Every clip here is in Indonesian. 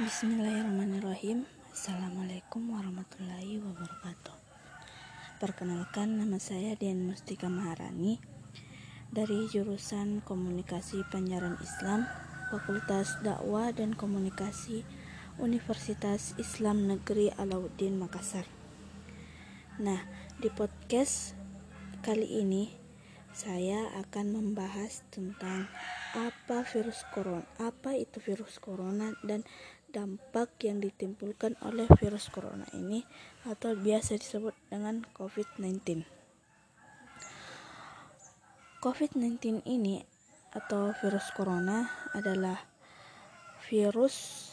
Bismillahirrahmanirrahim. Assalamualaikum warahmatullahi wabarakatuh. Perkenalkan nama saya Dian Mustika Maharani Dari jurusan Komunikasi Penyiaran Islam Fakultas Dakwah dan Komunikasi Universitas Islam Negeri Alauddin Makassar. Nah, di podcast kali ini saya akan membahas tentang apa virus corona, apa itu virus corona dan dampak yang ditimbulkan oleh virus corona ini atau biasa disebut dengan COVID-19. COVID-19 ini atau virus corona adalah virus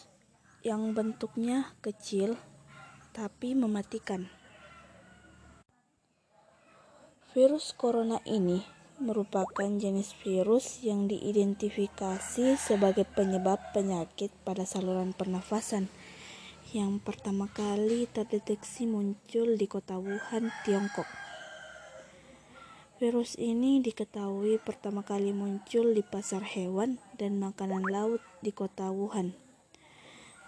yang bentuknya kecil tapi mematikan. Virus corona ini merupakan jenis virus yang diidentifikasi sebagai penyebab penyakit pada saluran pernafasan yang pertama kali terdeteksi muncul di kota Wuhan, Tiongkok. Virus ini diketahui pertama kali muncul di pasar hewan dan makanan laut di kota Wuhan.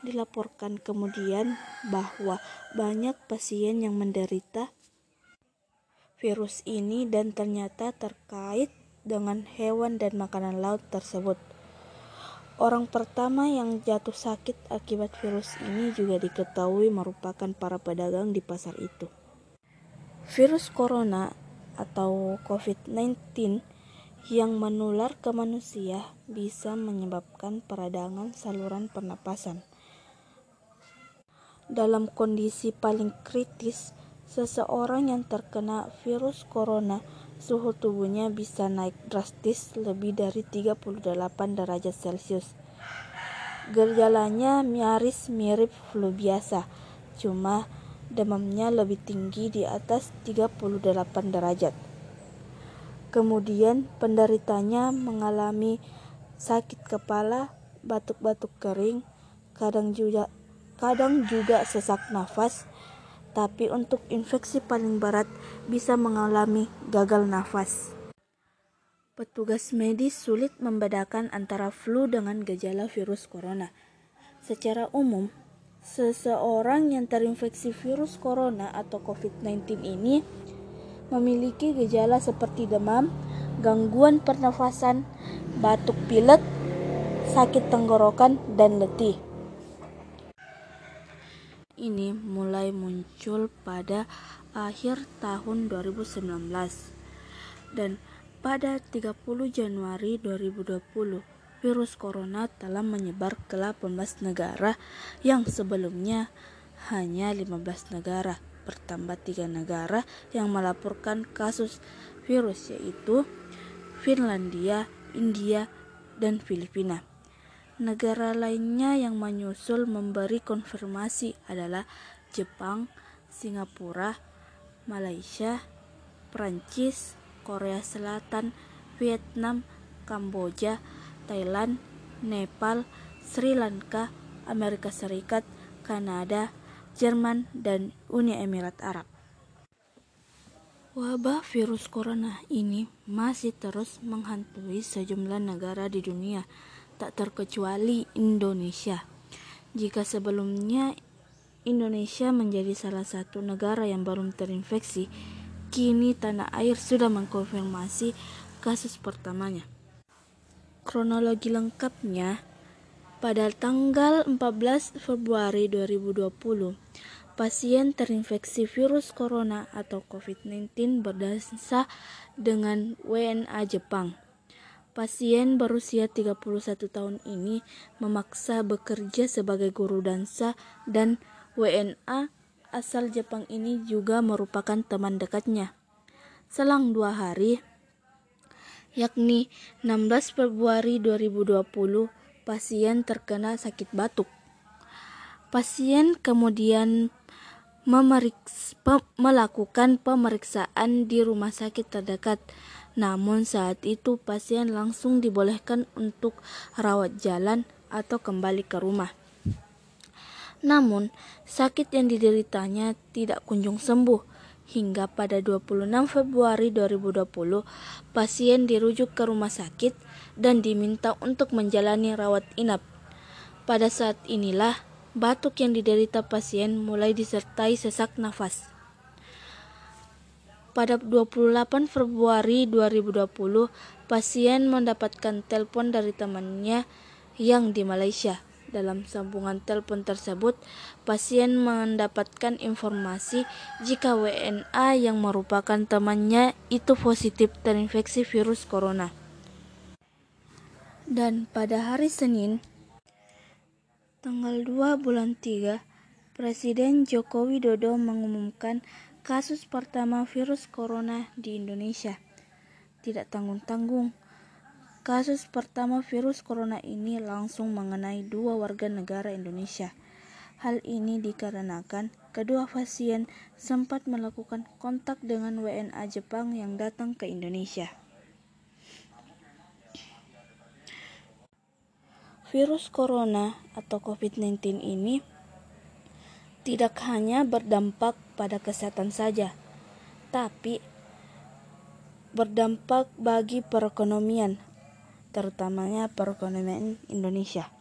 Dilaporkan kemudian bahwa banyak pasien yang menderita virus ini dan ternyata terkait dengan hewan dan makanan laut tersebut. Orang pertama yang jatuh sakit akibat virus ini juga diketahui merupakan para pedagang di pasar itu. Virus corona atau COVID-19 yang menular ke manusia bisa menyebabkan peradangan saluran pernapasan. Dalam kondisi paling kritis, Seseorang yang terkena virus corona, suhu tubuhnya bisa naik drastis lebih dari 38 derajat Celcius. Gejalanya nyaris mirip flu biasa, cuma demamnya lebih tinggi di atas 38 derajat. Kemudian penderitanya mengalami sakit kepala, batuk-batuk kering, kadang juga kadang juga sesak nafas, tapi untuk infeksi paling berat bisa mengalami gagal nafas. Petugas medis sulit membedakan antara flu dengan gejala virus corona. Secara umum, seseorang yang terinfeksi virus corona atau COVID-19 ini memiliki gejala seperti demam, gangguan pernafasan, batuk pilek, sakit tenggorokan, dan letih ini mulai muncul pada akhir tahun 2019 dan pada 30 Januari 2020 virus corona telah menyebar ke 18 negara yang sebelumnya hanya 15 negara bertambah tiga negara yang melaporkan kasus virus yaitu Finlandia, India, dan Filipina. Negara lainnya yang menyusul memberi konfirmasi adalah Jepang, Singapura, Malaysia, Prancis, Korea Selatan, Vietnam, Kamboja, Thailand, Nepal, Sri Lanka, Amerika Serikat, Kanada, Jerman, dan Uni Emirat Arab. Wabah virus corona ini masih terus menghantui sejumlah negara di dunia tak terkecuali Indonesia. Jika sebelumnya Indonesia menjadi salah satu negara yang belum terinfeksi, kini tanah air sudah mengkonfirmasi kasus pertamanya. Kronologi lengkapnya, pada tanggal 14 Februari 2020, pasien terinfeksi virus corona atau COVID-19 berdasar dengan WNA Jepang Pasien berusia 31 tahun ini memaksa bekerja sebagai guru dansa dan WNA asal Jepang ini juga merupakan teman dekatnya. Selang dua hari, yakni 16 Februari 2020, pasien terkena sakit batuk. Pasien kemudian melakukan pemeriksaan di rumah sakit terdekat namun saat itu pasien langsung dibolehkan untuk rawat jalan atau kembali ke rumah. Namun, sakit yang dideritanya tidak kunjung sembuh hingga pada 26 Februari 2020 pasien dirujuk ke rumah sakit dan diminta untuk menjalani rawat inap. Pada saat inilah batuk yang diderita pasien mulai disertai sesak nafas. Pada 28 Februari 2020, pasien mendapatkan telepon dari temannya yang di Malaysia. Dalam sambungan telepon tersebut, pasien mendapatkan informasi jika WNA yang merupakan temannya itu positif terinfeksi virus corona. Dan pada hari Senin, tanggal 2 bulan 3, Presiden Joko Widodo mengumumkan kasus pertama virus corona di Indonesia. Tidak tanggung-tanggung, Kasus pertama virus corona ini langsung mengenai dua warga negara Indonesia. Hal ini dikarenakan kedua pasien sempat melakukan kontak dengan WNA Jepang yang datang ke Indonesia. Virus corona atau COVID-19 ini tidak hanya berdampak pada kesehatan saja, tapi berdampak bagi perekonomian terutamanya perekonomian Indonesia.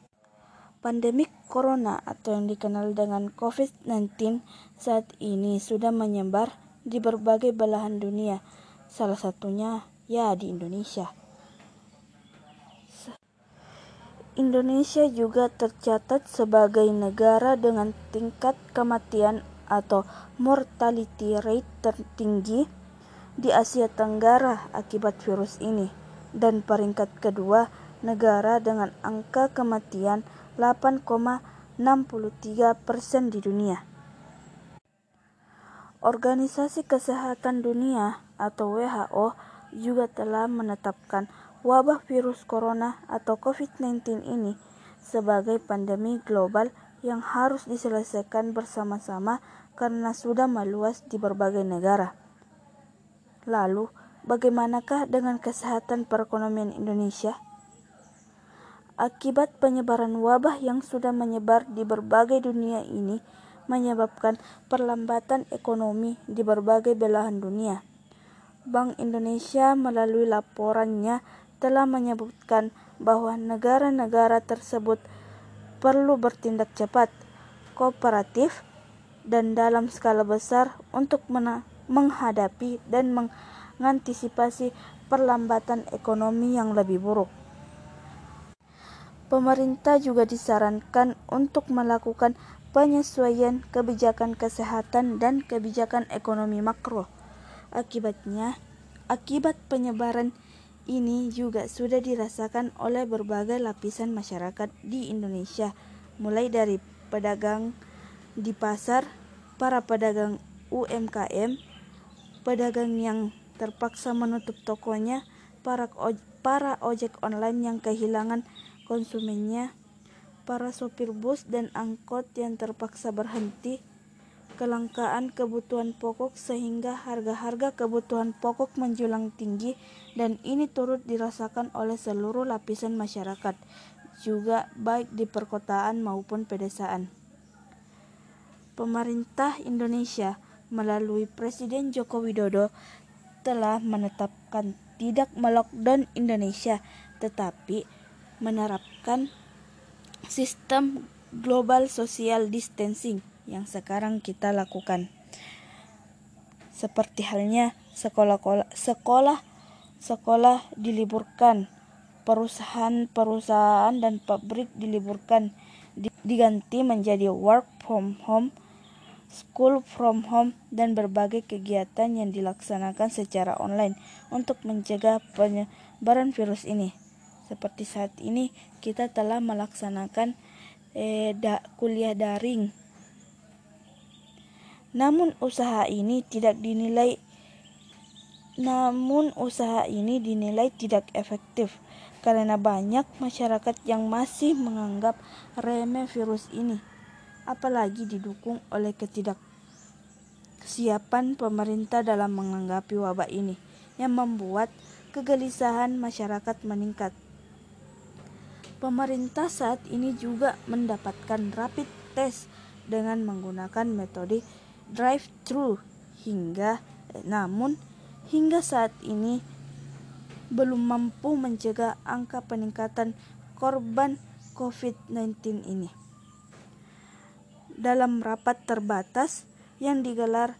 Pandemi corona atau yang dikenal dengan COVID-19 saat ini sudah menyebar di berbagai belahan dunia, salah satunya ya di Indonesia. Indonesia juga tercatat sebagai negara dengan tingkat kematian atau mortality rate tertinggi di Asia Tenggara akibat virus ini dan peringkat kedua negara dengan angka kematian 8,63 persen di dunia. Organisasi Kesehatan Dunia atau WHO juga telah menetapkan wabah virus corona atau COVID-19 ini sebagai pandemi global yang harus diselesaikan bersama-sama karena sudah meluas di berbagai negara. Lalu, Bagaimanakah dengan kesehatan perekonomian Indonesia? Akibat penyebaran wabah yang sudah menyebar di berbagai dunia ini menyebabkan perlambatan ekonomi di berbagai belahan dunia. Bank Indonesia melalui laporannya telah menyebutkan bahwa negara-negara tersebut perlu bertindak cepat, kooperatif, dan dalam skala besar untuk menghadapi dan meng mengantisipasi perlambatan ekonomi yang lebih buruk. Pemerintah juga disarankan untuk melakukan penyesuaian kebijakan kesehatan dan kebijakan ekonomi makro. Akibatnya, akibat penyebaran ini juga sudah dirasakan oleh berbagai lapisan masyarakat di Indonesia, mulai dari pedagang di pasar, para pedagang UMKM, pedagang yang terpaksa menutup tokonya, para, para ojek online yang kehilangan konsumennya, para sopir bus dan angkot yang terpaksa berhenti, kelangkaan kebutuhan pokok sehingga harga-harga kebutuhan pokok menjulang tinggi dan ini turut dirasakan oleh seluruh lapisan masyarakat, juga baik di perkotaan maupun pedesaan. Pemerintah Indonesia melalui Presiden Joko Widodo telah menetapkan tidak melockdown Indonesia, tetapi menerapkan sistem global social distancing yang sekarang kita lakukan. Seperti halnya sekolah sekolah sekolah diliburkan, perusahaan-perusahaan dan pabrik diliburkan diganti menjadi work from home school from home, dan berbagai kegiatan yang dilaksanakan secara online untuk mencegah penyebaran virus ini. Seperti saat ini, kita telah melaksanakan eh, da, kuliah daring. Namun usaha ini tidak dinilai namun usaha ini dinilai tidak efektif karena banyak masyarakat yang masih menganggap remeh virus ini apalagi didukung oleh ketidaksiapan pemerintah dalam menanggapi wabah ini yang membuat kegelisahan masyarakat meningkat. Pemerintah saat ini juga mendapatkan rapid test dengan menggunakan metode drive-thru hingga eh, namun hingga saat ini belum mampu mencegah angka peningkatan korban COVID-19 ini. dalam rapat terbatas yang digelar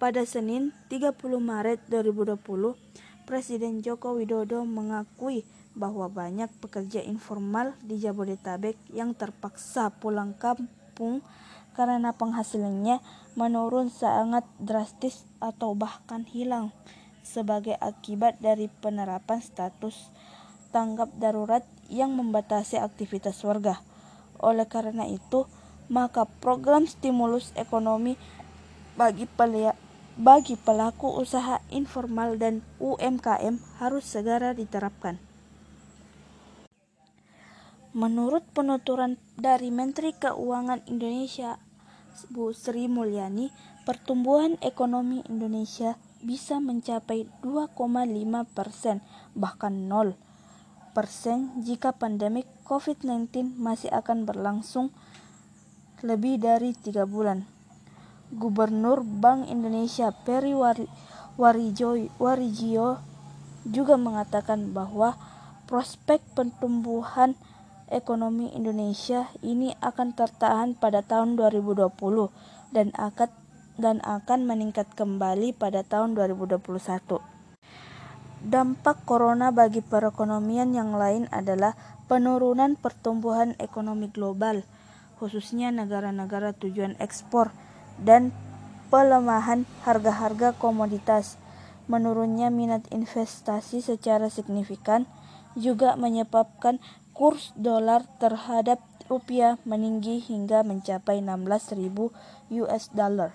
pada Senin 30 Maret 2020, Presiden Joko Widodo mengakui bahwa banyak pekerja informal di Jabodetabek yang terpaksa pulang kampung karena penghasilannya menurun sangat drastis atau bahkan hilang sebagai akibat dari penerapan status tanggap darurat yang membatasi aktivitas warga. Oleh karena itu, maka program stimulus ekonomi bagi pelia bagi pelaku usaha informal dan UMKM harus segera diterapkan. Menurut penuturan dari Menteri Keuangan Indonesia Bu Sri Mulyani, pertumbuhan ekonomi Indonesia bisa mencapai 2,5 persen, bahkan 0 persen jika pandemi COVID-19 masih akan berlangsung lebih dari tiga bulan. Gubernur Bank Indonesia Peri Warijio juga mengatakan bahwa prospek pertumbuhan ekonomi Indonesia ini akan tertahan pada tahun 2020 dan akan dan akan meningkat kembali pada tahun 2021. Dampak corona bagi perekonomian yang lain adalah penurunan pertumbuhan ekonomi global, khususnya negara-negara tujuan ekspor, dan pelemahan harga-harga komoditas. Menurunnya minat investasi secara signifikan juga menyebabkan kurs dolar terhadap rupiah meninggi hingga mencapai 16.000 US dollar.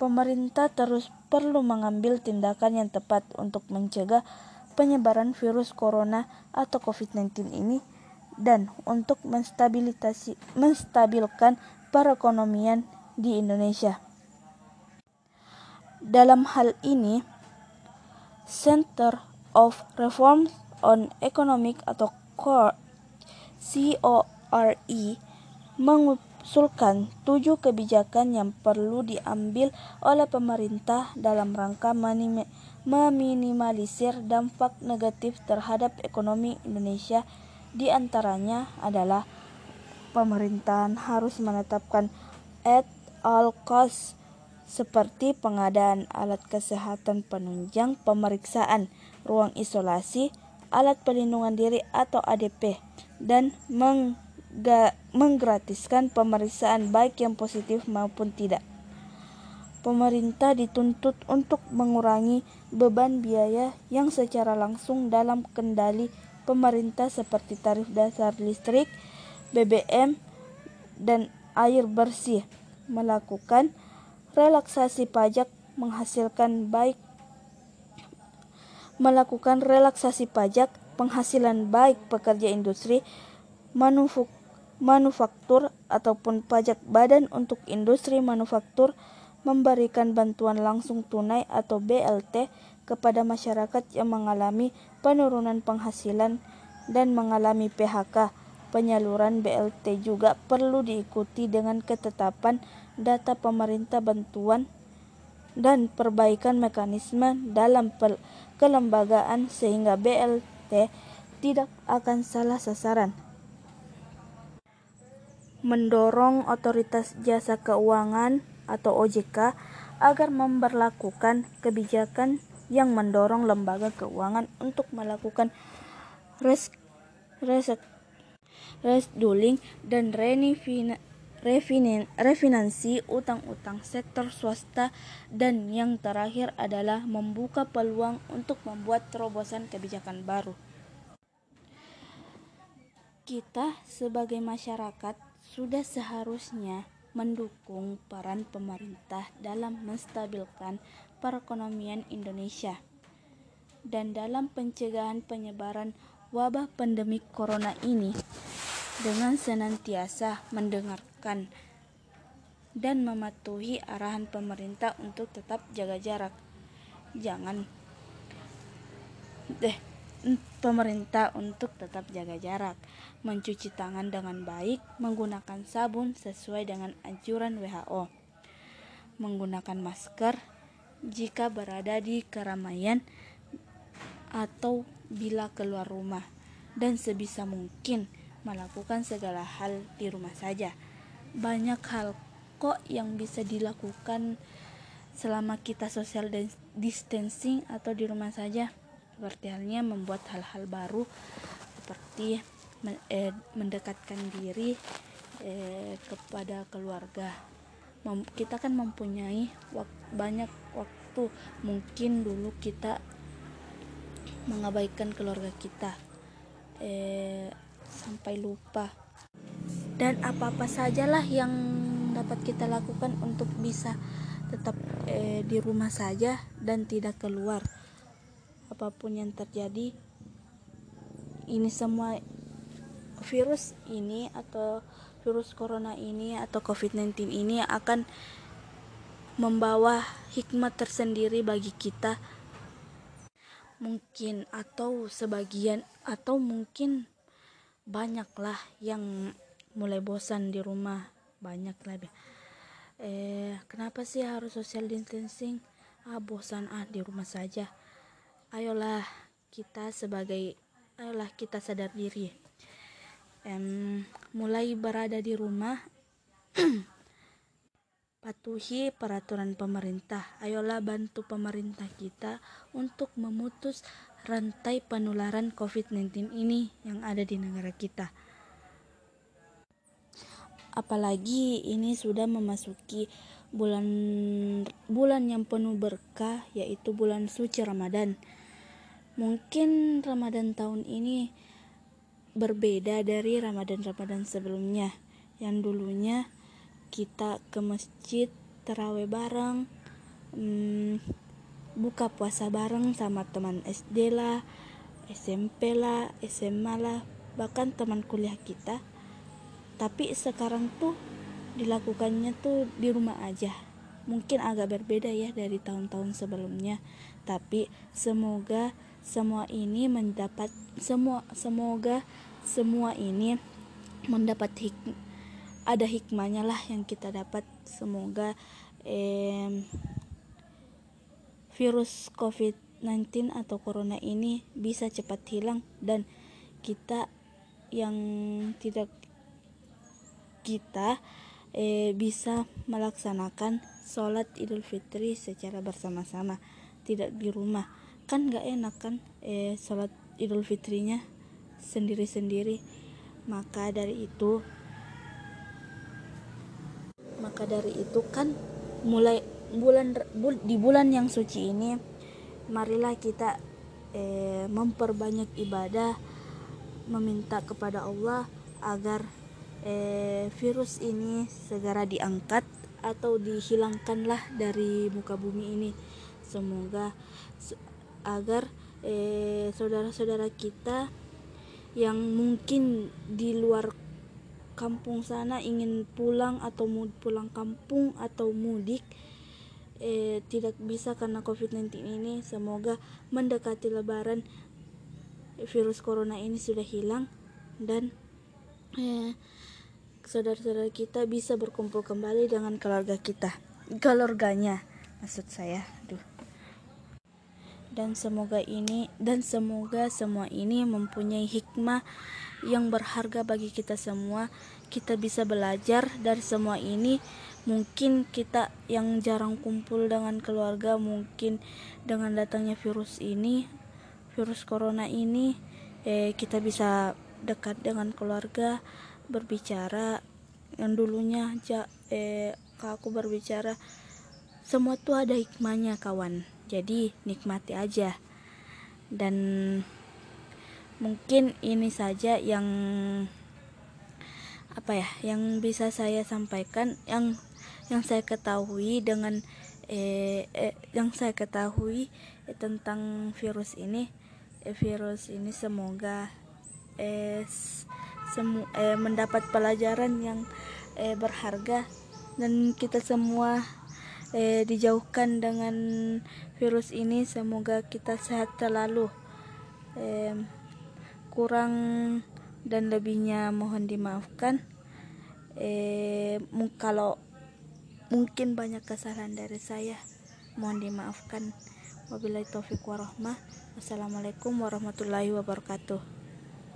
Pemerintah terus perlu mengambil tindakan yang tepat untuk mencegah penyebaran virus corona atau COVID-19 ini dan untuk menstabilkan perekonomian di Indonesia. Dalam hal ini, Center of Reform on Economic atau CORE mengusulkan tujuh kebijakan yang perlu diambil oleh pemerintah dalam rangka meminimalisir dampak negatif terhadap ekonomi Indonesia. Di antaranya adalah pemerintahan harus menetapkan at all cost seperti pengadaan alat kesehatan penunjang pemeriksaan, ruang isolasi, alat pelindungan diri atau ADP dan menggratiskan pemeriksaan baik yang positif maupun tidak. Pemerintah dituntut untuk mengurangi beban biaya yang secara langsung dalam kendali pemerintah seperti tarif dasar listrik, BBM, dan air bersih, melakukan relaksasi pajak menghasilkan baik melakukan relaksasi pajak penghasilan baik pekerja industri, manufaktur ataupun pajak badan untuk industri manufaktur, memberikan bantuan langsung tunai atau BLT kepada masyarakat yang mengalami penurunan penghasilan dan mengalami PHK. Penyaluran BLT juga perlu diikuti dengan ketetapan data pemerintah bantuan dan perbaikan mekanisme dalam kelembagaan sehingga BLT tidak akan salah sasaran. Mendorong otoritas jasa keuangan atau OJK agar memperlakukan kebijakan yang mendorong lembaga keuangan untuk melakukan res, res, rescheduling dan refinansi utang-utang sektor swasta dan yang terakhir adalah membuka peluang untuk membuat terobosan kebijakan baru. Kita sebagai masyarakat sudah seharusnya mendukung peran pemerintah dalam menstabilkan perekonomian Indonesia dan dalam pencegahan penyebaran wabah pandemi corona ini dengan senantiasa mendengarkan dan mematuhi arahan pemerintah untuk tetap jaga jarak. Jangan deh pemerintah untuk tetap jaga jarak, mencuci tangan dengan baik, menggunakan sabun sesuai dengan anjuran WHO, menggunakan masker jika berada di keramaian atau bila keluar rumah, dan sebisa mungkin melakukan segala hal di rumah saja. Banyak hal kok yang bisa dilakukan selama kita social distancing atau di rumah saja. Seperti halnya membuat hal-hal baru seperti eh, mendekatkan diri eh, kepada keluarga. Kita kan mempunyai banyak waktu. Mungkin dulu kita mengabaikan keluarga kita eh, sampai lupa dan apa-apa sajalah yang dapat kita lakukan untuk bisa tetap eh, di rumah saja dan tidak keluar. Apa pun yang terjadi ini semua virus ini atau virus corona ini atau covid-19 ini akan membawa hikmat tersendiri bagi kita. Mungkin atau sebagian atau mungkin banyaklah yang mulai bosan di rumah banyak lah eh kenapa sih harus social distancing ah bosan ah di rumah saja ayolah kita sebagai ayolah kita sadar diri em, mulai berada di rumah patuhi peraturan pemerintah. Ayolah bantu pemerintah kita untuk memutus rantai penularan COVID-19 ini yang ada di negara kita. Apalagi ini sudah memasuki bulan bulan yang penuh berkah yaitu bulan suci Ramadan. Mungkin Ramadan tahun ini berbeda dari Ramadan-Ramadan sebelumnya yang dulunya kita ke masjid terawih bareng hmm, buka puasa bareng sama teman SD lah SMP lah SMA lah bahkan teman kuliah kita tapi sekarang tuh dilakukannya tuh di rumah aja. Mungkin agak berbeda ya dari tahun-tahun sebelumnya. Tapi semoga semua ini mendapat semua semoga semua ini mendapat hikmah ada hikmahnya lah yang kita dapat. Semoga eh, virus COVID-19 atau corona ini bisa cepat hilang dan kita yang tidak kita eh, bisa melaksanakan sholat Idul Fitri secara bersama-sama tidak di rumah. Kan gak enak kan eh, sholat Idul Fitrinya sendiri-sendiri. Maka dari itu maka dari itu kan mulai bulan di bulan yang suci ini marilah kita eh, memperbanyak ibadah meminta kepada Allah agar eh, virus ini segera diangkat atau dihilangkanlah dari muka bumi ini. Semoga agar eh, saudara-saudara kita yang mungkin di luar kampung sana ingin pulang atau mau pulang kampung atau mudik eh, tidak bisa karena COVID-19 ini semoga mendekati lebaran virus corona ini sudah hilang dan eh, saudara-saudara kita bisa berkumpul kembali dengan keluarga kita keluarganya maksud saya aduh dan semoga ini dan semoga semua ini mempunyai hikmah yang berharga bagi kita semua. Kita bisa belajar dari semua ini. Mungkin kita yang jarang kumpul dengan keluarga, mungkin dengan datangnya virus ini, virus corona ini, eh, kita bisa dekat dengan keluarga, berbicara. Yang dulunya ja, eh, aku berbicara, semua tuh ada hikmahnya kawan. Jadi nikmati aja. Dan mungkin ini saja yang apa ya yang bisa saya sampaikan yang yang saya ketahui dengan eh, eh yang saya ketahui eh, tentang virus ini eh, virus ini semoga eh semu eh, mendapat pelajaran yang eh, berharga dan kita semua eh, dijauhkan dengan virus ini semoga kita sehat selalu. Eh, kurang dan lebihnya mohon dimaafkan. Eh kalau mungkin banyak kesalahan dari saya mohon dimaafkan. Wabillahi taufiq warahmah. Wassalamualaikum warahmatullahi wabarakatuh